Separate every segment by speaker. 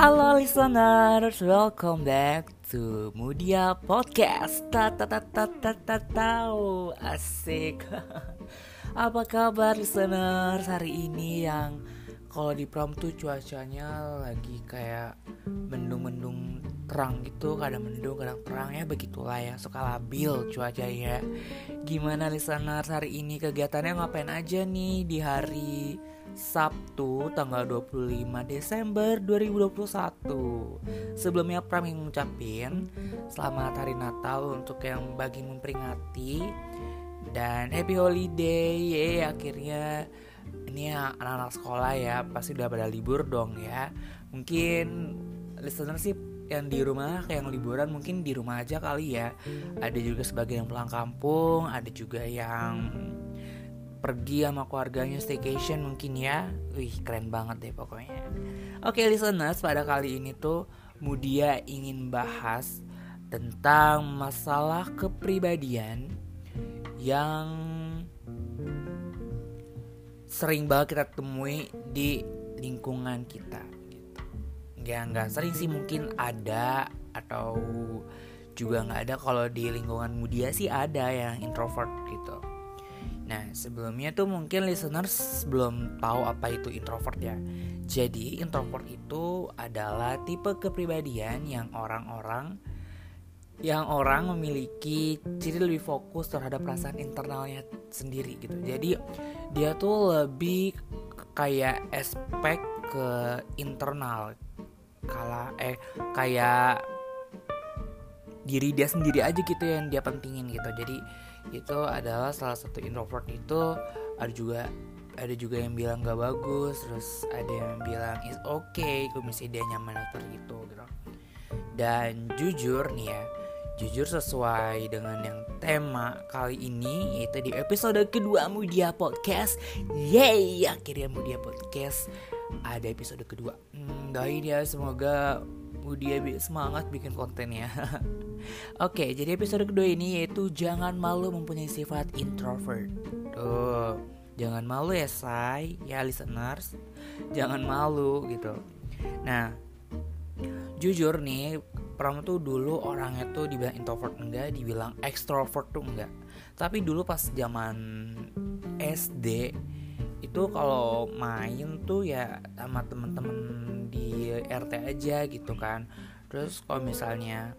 Speaker 1: Halo listeners, welcome back to Mudia Podcast. Ta ta ta ta ta ta tahu asik. Apa kabar listeners? Hari ini yang kalau di prom tuh cuacanya lagi kayak mendung-mendung terang gitu. Kadang mendung kadang terang ya. Begitulah ya. Suka labil cuacanya gimana listeners? Hari ini kegiatannya ngapain aja nih di hari Sabtu tanggal 25 Desember 2021 Sebelumnya Pram yang ngucapin Selamat Hari Natal untuk yang bagi memperingati Dan Happy Holiday Yeay akhirnya. Ini anak-anak sekolah ya pasti udah pada libur dong ya. Mungkin listener sih yang di rumah kayak yang liburan mungkin di rumah aja kali ya. Ada juga sebagian yang pulang kampung ada juga yang pergi sama keluarganya staycation mungkin ya wih keren banget deh pokoknya oke listeners pada kali ini tuh Mudia ingin bahas tentang masalah kepribadian yang sering banget kita temui di lingkungan kita gitu. Nggak nggak sering sih mungkin ada atau juga nggak ada kalau di lingkungan mudia sih ada yang introvert gitu. Nah sebelumnya tuh mungkin listeners belum tahu apa itu introvert ya. Jadi introvert itu adalah tipe kepribadian yang orang-orang yang orang memiliki ciri lebih fokus terhadap perasaan internalnya sendiri gitu. Jadi dia tuh lebih kayak aspek ke internal kala eh kayak diri dia sendiri aja gitu yang dia pentingin gitu. Jadi itu adalah salah satu introvert itu ada juga ada juga yang bilang gak bagus terus ada yang bilang is okay kalau misalnya dia nyaman seperti itu gitu. Dan jujur nih ya Jujur sesuai dengan yang tema kali ini Yaitu di episode kedua Mudia Podcast. Yeay akhirnya Mudia Podcast Ada episode kedua. Hmm, Doain ya semoga Mudia semangat bikin kontennya Oke jadi episode kedua ini yaitu Jangan malu mempunyai sifat introvert Tuh Jangan malu ya say Ya listeners Jangan malu gitu Nah Jujur nih Pram tuh dulu orangnya tuh dibilang introvert enggak, dibilang extrovert tuh enggak. Tapi dulu pas zaman SD itu kalau main tuh ya sama temen-temen di RT aja gitu kan. Terus kalau misalnya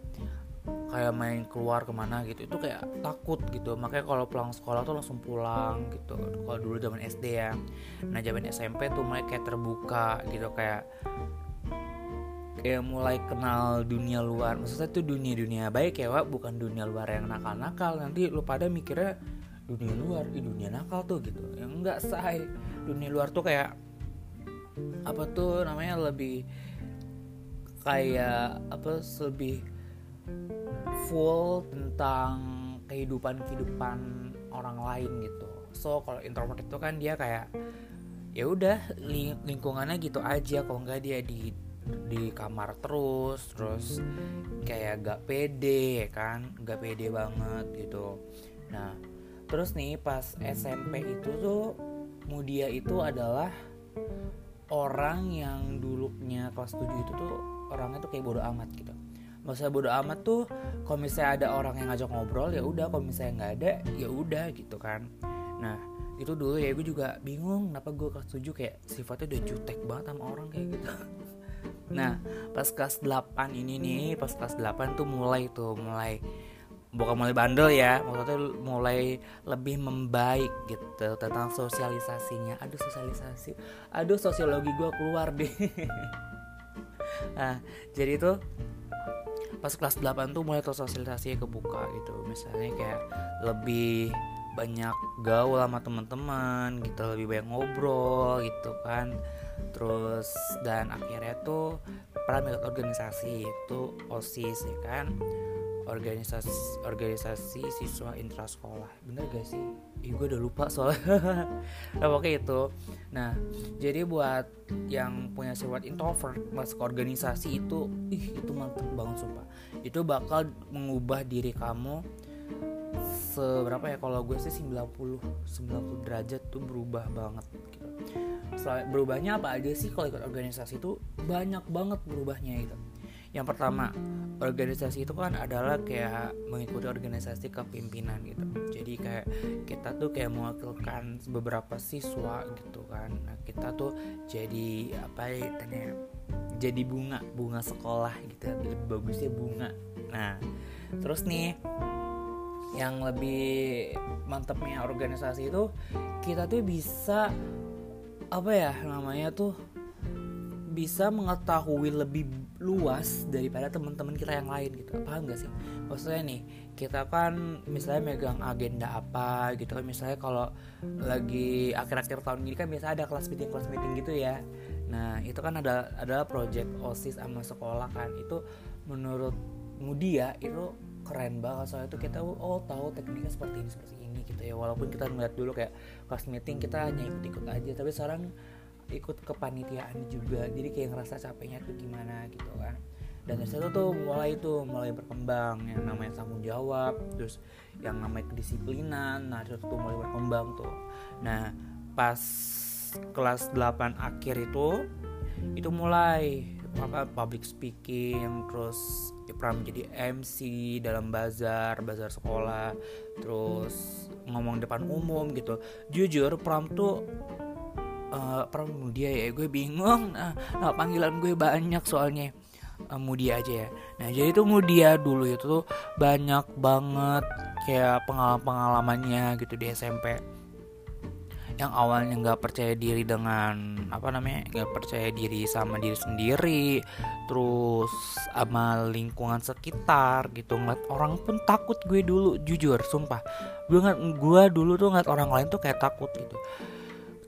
Speaker 1: kayak main keluar ke mana gitu itu kayak takut gitu. Makanya kalau pulang sekolah tuh langsung pulang gitu. Kalau dulu zaman SD ya. Nah zaman SMP tuh mulai kayak terbuka gitu kayak kayak mulai kenal dunia luar. Maksudnya itu dunia dunia baik ya Wak. Bukan dunia luar yang nakal nakal nanti lu pada mikirnya dunia luar di dunia nakal tuh gitu. Yang enggak say. Dunia luar tuh kayak apa tuh namanya lebih kayak apa lebih full tentang kehidupan kehidupan orang lain gitu. So kalau introvert itu kan dia kayak ya udah lingkungannya gitu aja. Kalau enggak dia di di kamar terus terus kayak gak pede ya kan? Gak pede banget gitu. Nah terus nih pas SMP itu tuh Mudia itu adalah orang yang dulunya kelas 7 itu tuh orangnya tuh kayak bodoh amat gitu maksudnya bodoh amat tuh. Kalau misalnya ada orang yang ngajak ngobrol ya udah. Kalau misalnya nggak ada ya udah gitu kan. Nah itu dulu ya gue juga bingung kenapa gue kelas 7 kayak sifatnya udah jutek banget sama orang kayak gitu. Nah pas kelas 8 ini nih Pas kelas 8 tuh mulai tuh Mulai Bukan mulai bandel ya Maksudnya mulai lebih membaik gitu Tentang sosialisasinya. Aduh sosialisasi Aduh sosiologi gue keluar deh. Nah jadi tuh Pas kelas 8 tuh mulai tuh sosialisasinya kebuka gitu. Misalnya kayak lebih banyak gaul sama teman-teman gitu lebih banyak ngobrol gitu kan. Terus dan akhirnya tuh pernah ikut organisasi itu osis ya kan organisasi organisasi siswa intrasekolah. Bener gak sih? Ih gue udah lupa soalnya. Nah, pokoknya itu. Nah jadi buat yang punya sifat introvert Masuk organisasi itu Ih itu mantep banget sumpah. Itu bakal mengubah diri kamu seberapa ya? Kalau gue sih 90 90 derajat tuh berubah banget gitu. Selain berubahnya apa aja sih kalau ikut organisasi itu banyak banget berubahnya gitu. Yang pertama, organisasi itu kan adalah kayak mengikuti organisasi kepimpinan gitu. Jadi kayak kita tuh kayak mewakilkan beberapa siswa gitu kan. Nah, kita tuh jadi apa ya jadi bunga, bunga sekolah gitu. Lebih bagusnya bunga. Nah, terus nih yang lebih mantepnya organisasi itu kita tuh bisa apa ya namanya tuh bisa mengetahui lebih luas daripada teman-teman kita yang lain gitu. Paham gak sih? Maksudnya nih kita kan misalnya megang agenda apa gitu kan. Misalnya kalau lagi akhir-akhir tahun ini kan biasa ada kelas meeting kelas meeting gitu ya. Nah itu kan ada adalah project osis sama sekolah kan. Itu menurut Mudia itu keren banget. Soalnya tuh kita oh tahu tekniknya seperti ini seperti ini gitu ya. Walaupun kita ngeliat dulu kayak kelas meeting kita hanya ikut-ikut aja. Tapi sekarang ikut kepanitiaan juga. Jadi kayak ngerasa capeknya tuh gimana gitu kan. Dan dari situ tuh mulai tuh mulai berkembang. Yang namanya tanggung jawab terus yang namanya kedisiplinan. Nah itu tuh mulai berkembang tuh. Nah pas kelas 8 akhir itu itu mulai apa public speaking terus pernah menjadi MC dalam bazar bazar sekolah terus ngomong depan umum gitu. Jujur pram tuh uh, Pramudia ya? Gue bingung. Nah, nah panggilan gue banyak soalnya. Uh, Mudia aja ya. Nah jadi tuh Mudia dulu itu tuh banyak banget kayak pengalaman pengalamannya gitu di SMP yang awalnya nggak percaya diri dengan apa namanya nggak percaya diri sama diri sendiri terus sama lingkungan sekitar gitu. Ngeliat orang pun takut gue dulu jujur sumpah. Gue nggak gue dulu tuh ngeliat orang lain tuh kayak takut gitu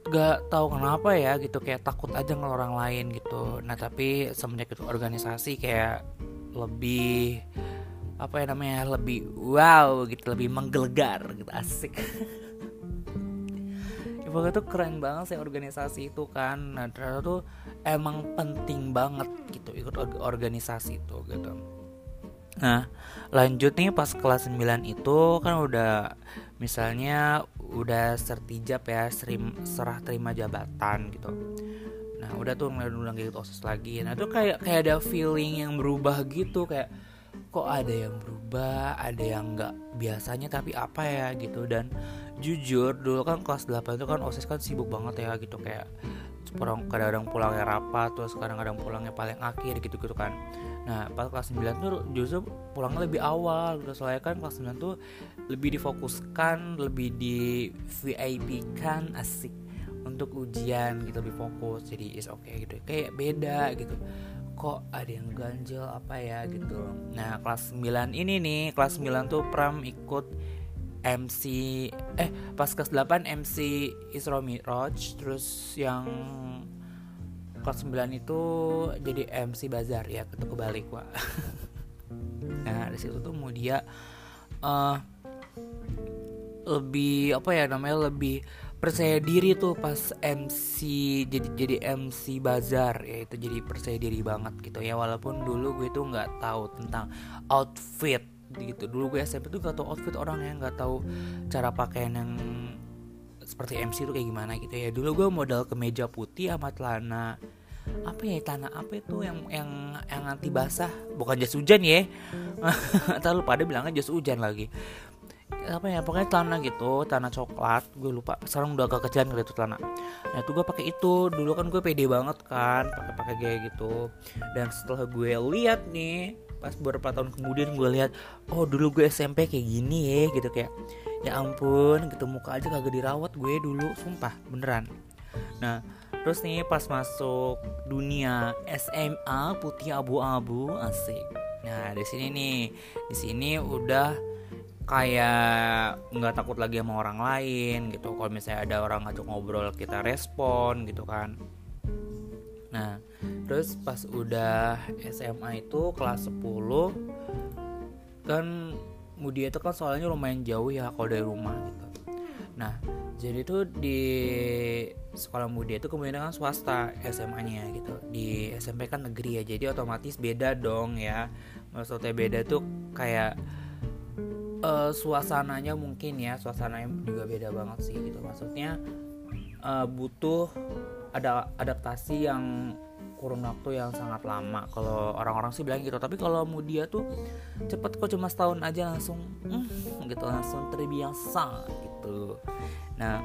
Speaker 1: gak tahu kenapa ya gitu kayak takut aja ngel orang lain gitu. Nah tapi semenjak itu organisasi kayak lebih apa ya namanya lebih wow gitu lebih menggelegar gitu asik. Pokoknya tuh keren banget sih organisasi itu kan. Nah ternyata tuh emang penting banget gitu ikut organisasi itu gitu. Nah lanjut nih pas kelas 9 itu kan udah misalnya udah sertijab ya serim, serah terima jabatan gitu. Nah udah tuh ngeliat gitu osis lagi. Nah tuh kayak kayak ada feeling yang berubah gitu kayak kok ada yang berubah ada yang nggak biasanya tapi apa ya gitu. Dan jujur dulu kan kelas 8 itu kan osis kan sibuk banget ya gitu. Kayak kadang-kadang pulangnya rapat terus kadang-kadang pulangnya paling akhir gitu gitu kan nah pas kelas 9 tuh justru pulangnya lebih awal. Gitu soalnya kan kelas 9 tuh lebih difokuskan lebih di VIP kan asik. Untuk ujian gitu lebih fokus. Jadi is oke okay gitu. Kayak beda gitu. Kok ada yang ganjel apa ya gitu. Nah kelas 9 ini nih kelas 9 tuh Pram ikut MC eh pas kelas 8 MC Isra Mi'raj terus yang kelas 9 itu jadi MC Bazar ya itu kebalik wa nah di situ tuh mau dia uh, lebih apa ya namanya lebih percaya diri tuh pas MC jadi jadi MC bazar ya itu jadi percaya diri banget gitu ya. Walaupun dulu gue tuh nggak tahu tentang outfit gitu. Dulu gue SMP tuh gak tau outfit orang yang nggak tahu cara pakaian yang seperti MC tuh kayak gimana gitu ya. Dulu gue modal kemeja putih sama celana apa ya tanah apa itu yang yang yang anti basah. Bukan jas hujan ya. Terlalu pada bilangnya jas hujan lagi. Apa ya pokoknya celana gitu celana coklat gue lupa. Sekarang udah agak kecilan gitu celana. Nah itu gue pakai itu. Dulu kan gue pede banget kan pakai pakai gaya gitu. Dan setelah gue lihat nih pas beberapa tahun kemudian gue lihat oh dulu gue SMP kayak gini ya gitu kayak ya ampun gitu muka aja kagak dirawat gue dulu sumpah beneran. Nah terus nih pas masuk dunia SMA putih abu-abu asik. Nah di sini nih di sini udah kayak nggak takut lagi sama orang lain gitu. Kalau misalnya ada orang ngajak ngobrol kita respon gitu kan. Nah, terus pas udah SMA itu kelas 10 kan Mudia itu kan soalnya lumayan jauh ya kalau dari rumah gitu. Nah, jadi tuh di sekolah Mudia itu kemudian kan swasta SMA-nya gitu. Di SMP kan negeri ya, jadi otomatis beda dong ya. Maksudnya beda tuh kayak uh, suasananya mungkin ya suasananya juga beda banget sih gitu maksudnya uh, butuh ada adaptasi yang kurun waktu yang sangat lama. Kalau orang-orang sih bilang gitu tapi kalau dia tuh cepet kok cuma setahun aja langsung mm, gitu langsung terbiasa gitu. Nah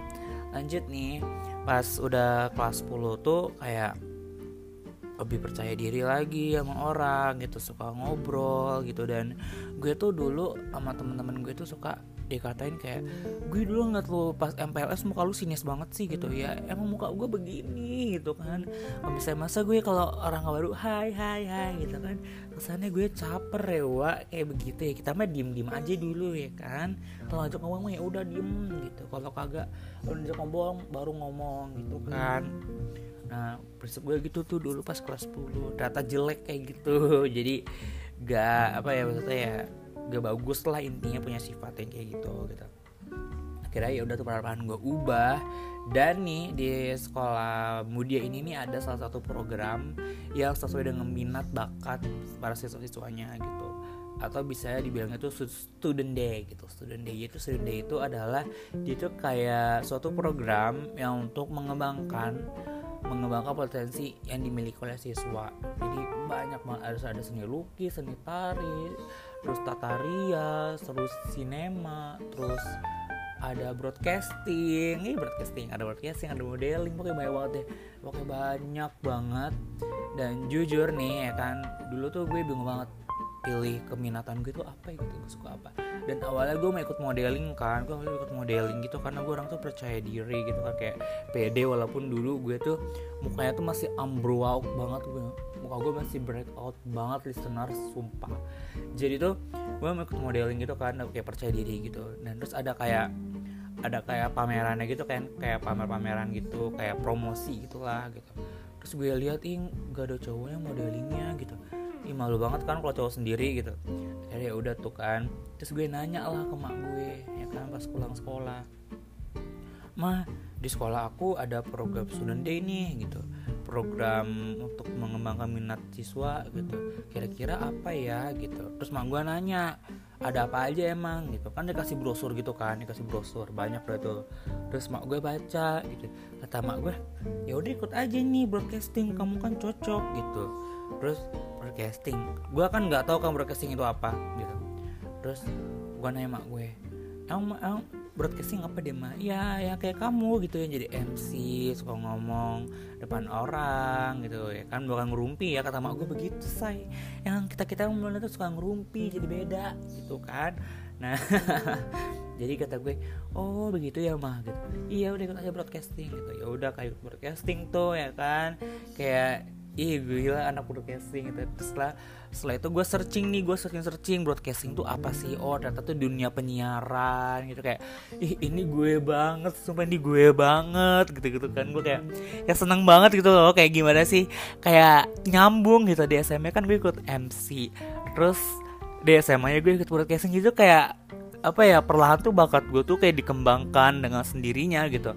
Speaker 1: lanjut nih pas udah kelas 10 tuh kayak lebih percaya diri lagi sama orang gitu suka ngobrol gitu. Dan gue tuh dulu sama temen-temen gue tuh suka dikatain kayak gue dulu ngeliat lu pas MPLS muka lu sinis banget sih gitu. Ya emang muka gue begini gitu kan. Misalnya masa gue kalau orang baru hai hai hai gitu kan. Kesannya gue caper ya kayak begitu ya. Kita mah diem diem aja dulu ya kan. Kalau ngajak ngomong ya udah diem gitu. Kalau kagak kalau ngajak ngomong baru ngomong gitu kan. Nah prinsip gue gitu tuh dulu pas kelas 10 data jelek kayak gitu. Jadi gak apa ya maksudnya ya gak bagus lah intinya punya sifat yang kayak gitu gitu. Akhirnya ya udah tuh perlahan gue ubah. Dan nih di sekolah mudia ini nih ada salah satu program yang sesuai dengan minat bakat para siswa-siswanya gitu. Atau bisa dibilang itu student day gitu. Student day itu student day itu adalah itu kayak suatu program yang untuk mengembangkan mengembangkan potensi yang dimiliki oleh siswa. Jadi banyak banget harus ada seni lukis seni tari terus tataria terus sinema terus ada broadcasting. Ini broadcasting ada broadcasting ada modeling pokoknya banyak banget deh. Pokoknya banyak banget. Dan jujur nih ya kan dulu tuh gue bingung banget pilih keminatan gue tuh apa gitu gue suka apa. Dan awalnya gue mau ikut modeling kan gue mau ikut modeling gitu karena gue orang tuh percaya diri gitu kan kayak pede walaupun dulu gue tuh mukanya tuh masih ambroak banget gue. Muka gue masih breakout banget listener sumpah. Jadi tuh gue mau ikut modeling gitu kan kayak percaya diri gitu. Dan terus ada kayak ada kayak pamerannya gitu kan kayak pamer-pameran gitu kayak promosi gitulah gitu. Terus gue lihat ing gak ada cowoknya modelingnya gitu Ih malu banget kan kalau cowok sendiri gitu. Akhirnya ya udah tuh kan. Terus gue nanya lah ke mak gue ya kan pas pulang sekolah. Mah di sekolah aku ada program student day nih gitu. Program untuk mengembangkan minat siswa gitu. Kira-kira apa ya? gitu. Terus mak gue nanya ada apa aja emang? gitu. Kan dikasih brosur gitu kan dikasih brosur banyak lah tuh. Terus mak gue baca gitu. Kata mak gue ya udah ikut aja nih broadcasting kamu kan cocok gitu terus broadcasting. Gue kan nggak tahu kan broadcasting itu apa gitu. Terus gue nanya mak gue emang, emang broadcasting apa deh mak ya ya kayak kamu gitu ya. Jadi MC suka ngomong depan orang gitu ya kan. Bukan ngerumpi ya kata mak gue begitu say. Yang kita kita mulai tuh suka ngerumpi jadi beda gitu kan. Nah jadi kata gue oh begitu ya mah gitu. Iya udah ikut aja broadcasting gitu. Ya udah kayak broadcasting tuh ya kan. Kayak ih gila anak broadcasting gitu terus setelah setelah itu gue searching nih gue searching searching. Broadcasting tuh apa sih? Oh ternyata tuh dunia penyiaran gitu. Kayak ih ini gue banget sumpah ini gue banget. Gitu gitu kan. Gue kayak ya seneng banget gitu loh. Kayak gimana sih? Kayak nyambung gitu. Di SMA kan gue ikut MC terus di SMA nya gue ikut broadcasting gitu kayak apa ya perlahan tuh bakat gue tuh kayak dikembangkan dengan sendirinya gitu.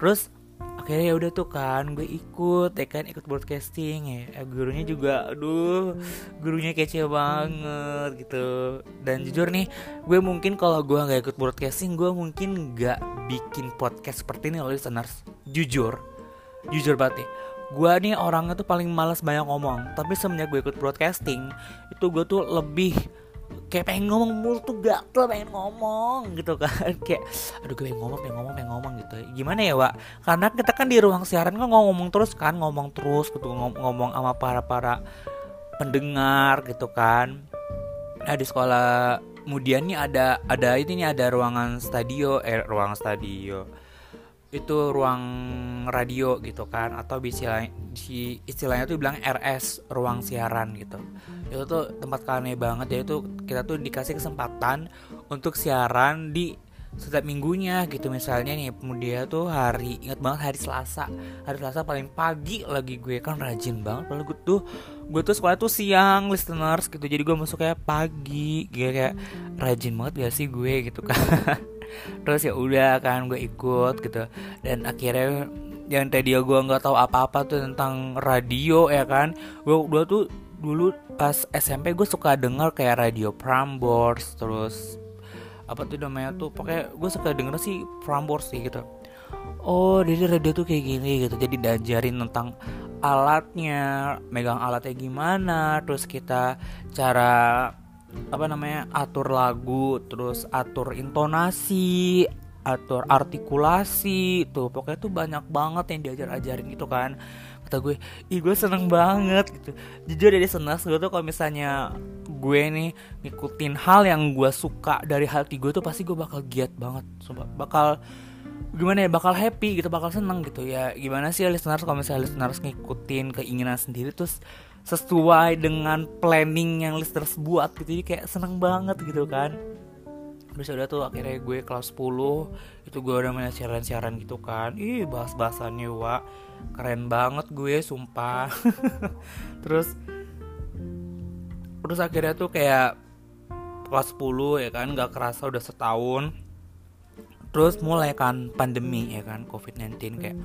Speaker 1: Terus akhirnya ya udah tuh kan gue ikut ya kan ikut broadcasting ya. Eh, gurunya juga aduh gurunya kece banget gitu. Dan jujur nih gue mungkin kalau gue nggak ikut broadcasting gue mungkin nggak bikin podcast seperti ini loh listeners. Jujur jujur banget nih. Gue nih orangnya tuh paling malas banyak ngomong. Tapi semenjak gue ikut broadcasting itu gue tuh lebih kayak pengen ngomong mulu tuh gatel pengen ngomong gitu kan. Kayak aduh gue pengen ngomong pengen ngomong pengen ngomong gitu. Gimana ya Wak? Karena kita kan di ruang siaran kan ngomong terus kan ngomong terus gitu. Ngom ngomong sama para para pendengar gitu kan. Nah di sekolah kemudian nih ada ada ini nih ada ruangan stadio eh ruang stadio itu ruang radio gitu kan atau istilah istilahnya tuh bilang RS ruang siaran gitu. Itu tuh tempat kane banget ya itu kita tuh dikasih kesempatan untuk siaran di setiap minggunya gitu. Misalnya nih dia tuh hari ingat banget hari Selasa. Hari Selasa paling pagi lagi gue kan rajin banget padahal gue tuh gue tuh sekolah tuh siang listeners gitu. Jadi gue masuk kayak pagi. Gitu kayak rajin banget gak sih gue gitu kan. Terus ya udah kan gue ikut gitu. Dan akhirnya yang tadi gue nggak tahu apa-apa tuh tentang radio ya kan. Gue gue tuh dulu pas SMP gue suka denger kayak radio Prambors terus apa tuh namanya tuh. Pakai gue suka denger sih Prambors sih gitu oh jadi radio tuh kayak gini gitu. Jadi diajarin tentang alatnya megang alatnya gimana terus kita cara apa namanya atur lagu terus atur intonasi atur artikulasi tuh. Pokoknya tuh banyak banget yang diajar-ajarin gitu kan. Kata gue ih gue seneng banget gitu. Jujur dari senang gue tuh kalau misalnya gue nih ngikutin hal yang gue suka dari hati gue tuh pasti gue bakal giat banget. Sumpah, bakal gimana ya bakal happy gitu bakal seneng gitu. Ya gimana sih listeners kalau misalnya listeners ngikutin keinginan sendiri terus sesuai dengan planning yang listeners buat gitu jadi kayak seneng banget gitu kan. Terus udah tuh akhirnya gue kelas 10 itu gue udah main siaran-siaran gitu kan. Ih bahas-bahasannya wa keren banget gue sumpah. Terus terus akhirnya tuh kayak kelas 10 ya kan nggak kerasa udah setahun terus mulai kan pandemi ya kan covid-19 kayak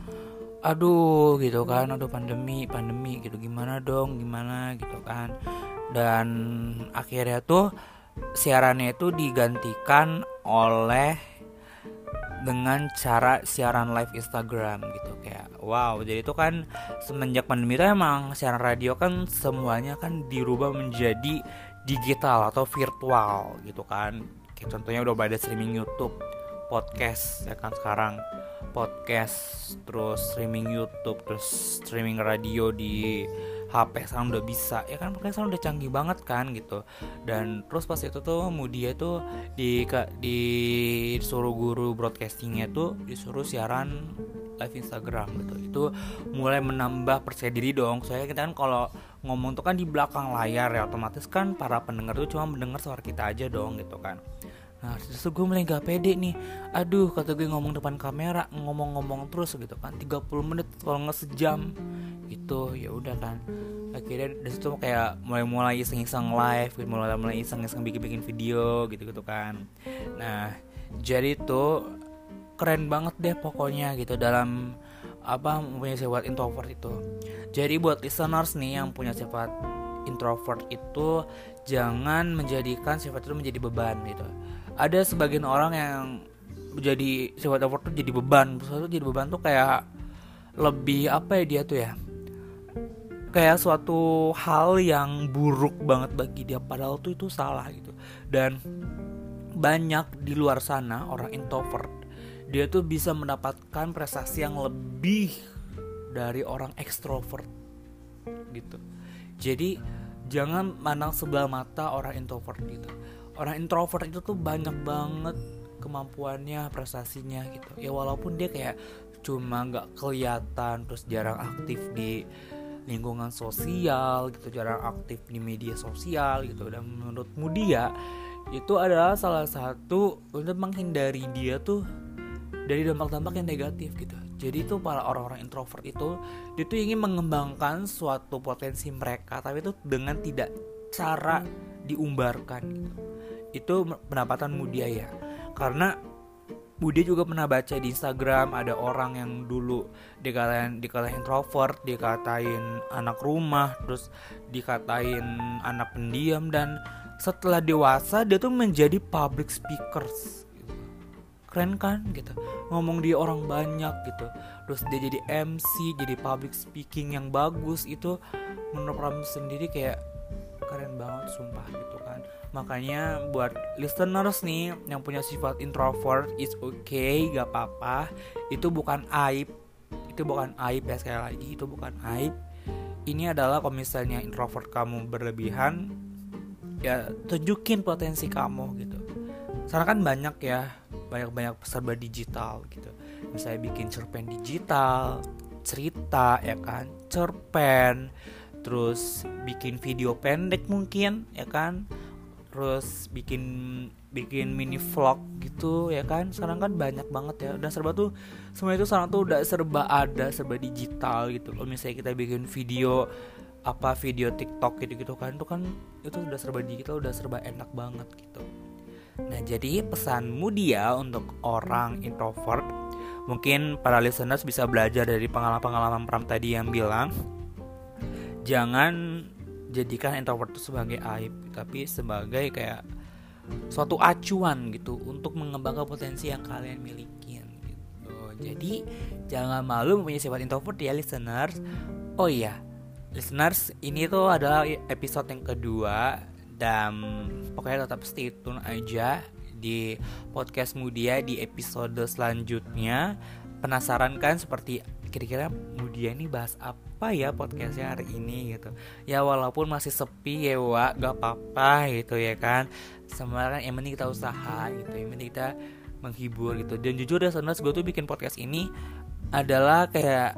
Speaker 1: aduh gitu kan aduh pandemi pandemi gitu gimana dong gimana gitu kan. Dan akhirnya tuh siarannya itu digantikan oleh dengan cara siaran live Instagram gitu kayak wow jadi itu kan semenjak pandemi itu emang siaran radio kan semuanya kan dirubah menjadi digital atau virtual gitu kan. Kayak contohnya udah pada streaming YouTube podcast ya kan sekarang podcast terus streaming YouTube terus streaming radio di HP sekarang udah bisa ya kan makanya sekarang udah canggih banget kan gitu. Dan terus pas itu tuh Mudia itu di di disuruh guru broadcastingnya tuh disuruh siaran live Instagram gitu. Itu mulai menambah percaya diri dong soalnya kita kan kalau ngomong tuh kan di belakang layar ya otomatis kan para pendengar tuh cuma mendengar suara kita aja dong gitu kan Nah terus gue mulai gak pede nih. Aduh kata gue ngomong depan kamera Ngomong-ngomong terus gitu kan. 30 menit kalau nggak sejam. Gitu ya udah kan. Akhirnya dari kayak mulai-mulai iseng-iseng live gitu, Mulai-mulai iseng-iseng bikin-bikin video gitu-gitu kan. Nah jadi tuh keren banget deh pokoknya gitu dalam apa punya sifat introvert itu. Jadi buat listeners nih yang punya sifat introvert itu jangan menjadikan sifat itu menjadi beban gitu ada sebagian orang yang jadi sifat introvert tuh jadi beban. Sesuatu jadi beban tuh kayak lebih apa ya dia tuh ya? Kayak suatu hal yang buruk banget bagi dia padahal tuh itu salah gitu. Dan banyak di luar sana orang introvert dia tuh bisa mendapatkan prestasi yang lebih dari orang ekstrovert gitu. Jadi jangan mandang sebelah mata orang introvert gitu orang introvert itu tuh banyak banget kemampuannya prestasinya gitu. Ya walaupun dia kayak cuma nggak kelihatan terus jarang aktif di lingkungan sosial gitu jarang aktif di media sosial gitu. Dan menurutmu dia itu adalah salah satu untuk menghindari dia tuh dari dampak-dampak yang negatif gitu. Jadi itu para orang-orang introvert itu dia tuh ingin mengembangkan suatu potensi mereka tapi itu dengan tidak cara diumbarkan gitu itu pendapatan Mudia ya karena Budi juga pernah baca di Instagram ada orang yang dulu dikatain dikatain introvert, dikatain anak rumah, terus dikatain anak pendiam dan setelah dewasa dia tuh menjadi public speakers. Gitu. Keren kan gitu. Ngomong di orang banyak gitu. Terus dia jadi MC, jadi public speaking yang bagus itu menurut Ram sendiri kayak keren banget sumpah gitu kan. Makanya buat listeners nih yang punya sifat introvert is okay gak apa-apa. Itu bukan aib. Itu bukan aib ya sekali lagi itu bukan aib. Ini adalah kalau misalnya introvert kamu berlebihan ya tunjukin potensi kamu gitu. Sekarang kan banyak ya banyak-banyak serba digital gitu. Misalnya bikin cerpen digital cerita ya kan cerpen terus bikin video pendek mungkin ya kan? Terus bikin bikin mini vlog gitu ya kan? Sekarang kan banyak banget ya. Udah serba tuh semua itu sekarang tuh udah serba ada serba digital gitu kalau misalnya kita bikin video apa video TikTok gitu gitu kan itu kan itu udah serba digital udah serba enak banget gitu. Nah jadi pesanmu dia untuk orang introvert mungkin para listeners bisa belajar dari pengalaman-pengalaman Pram tadi yang bilang jangan jadikan introvert itu sebagai aib tapi sebagai kayak suatu acuan gitu untuk mengembangkan potensi yang kalian miliki gitu. Jadi jangan malu mempunyai sifat introvert ya listeners. Oh iya, listeners, ini tuh adalah episode yang kedua dan pokoknya tetap stay tune aja di podcast Mudia di episode selanjutnya. Penasaran kan seperti kira-kira Mudia ini bahas apa ya podcastnya hari ini gitu. Ya walaupun masih sepi ya wa gak apa-apa gitu ya kan. Sebenarnya yang penting kita usaha gitu. Yang penting kita menghibur gitu. Dan jujur ya sebenarnya gue tuh bikin podcast ini adalah kayak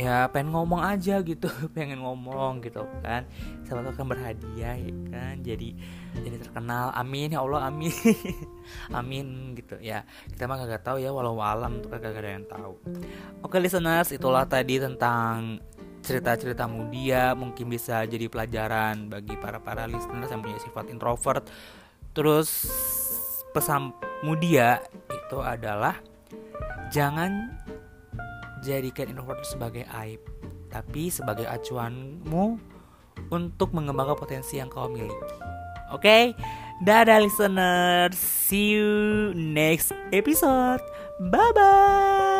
Speaker 1: ya pengen ngomong aja gitu pengen ngomong gitu kan. Siapa tahu kan berhadiah ya kan. Jadi jadi terkenal. Amin ya Allah amin. Amin gitu ya. Kita mah kagak tahu ya walau alam tuh kagak ada yang tahu. Oke listeners itulah tadi tentang cerita-cerita mudia. Mungkin bisa jadi pelajaran bagi para para listeners yang punya sifat introvert. Terus pesan mudia itu adalah jangan jadikan introvert sebagai aib, tapi sebagai acuanmu untuk mengembangkan potensi yang kau miliki. Oke, okay? dadah listeners, see you next episode. Bye bye.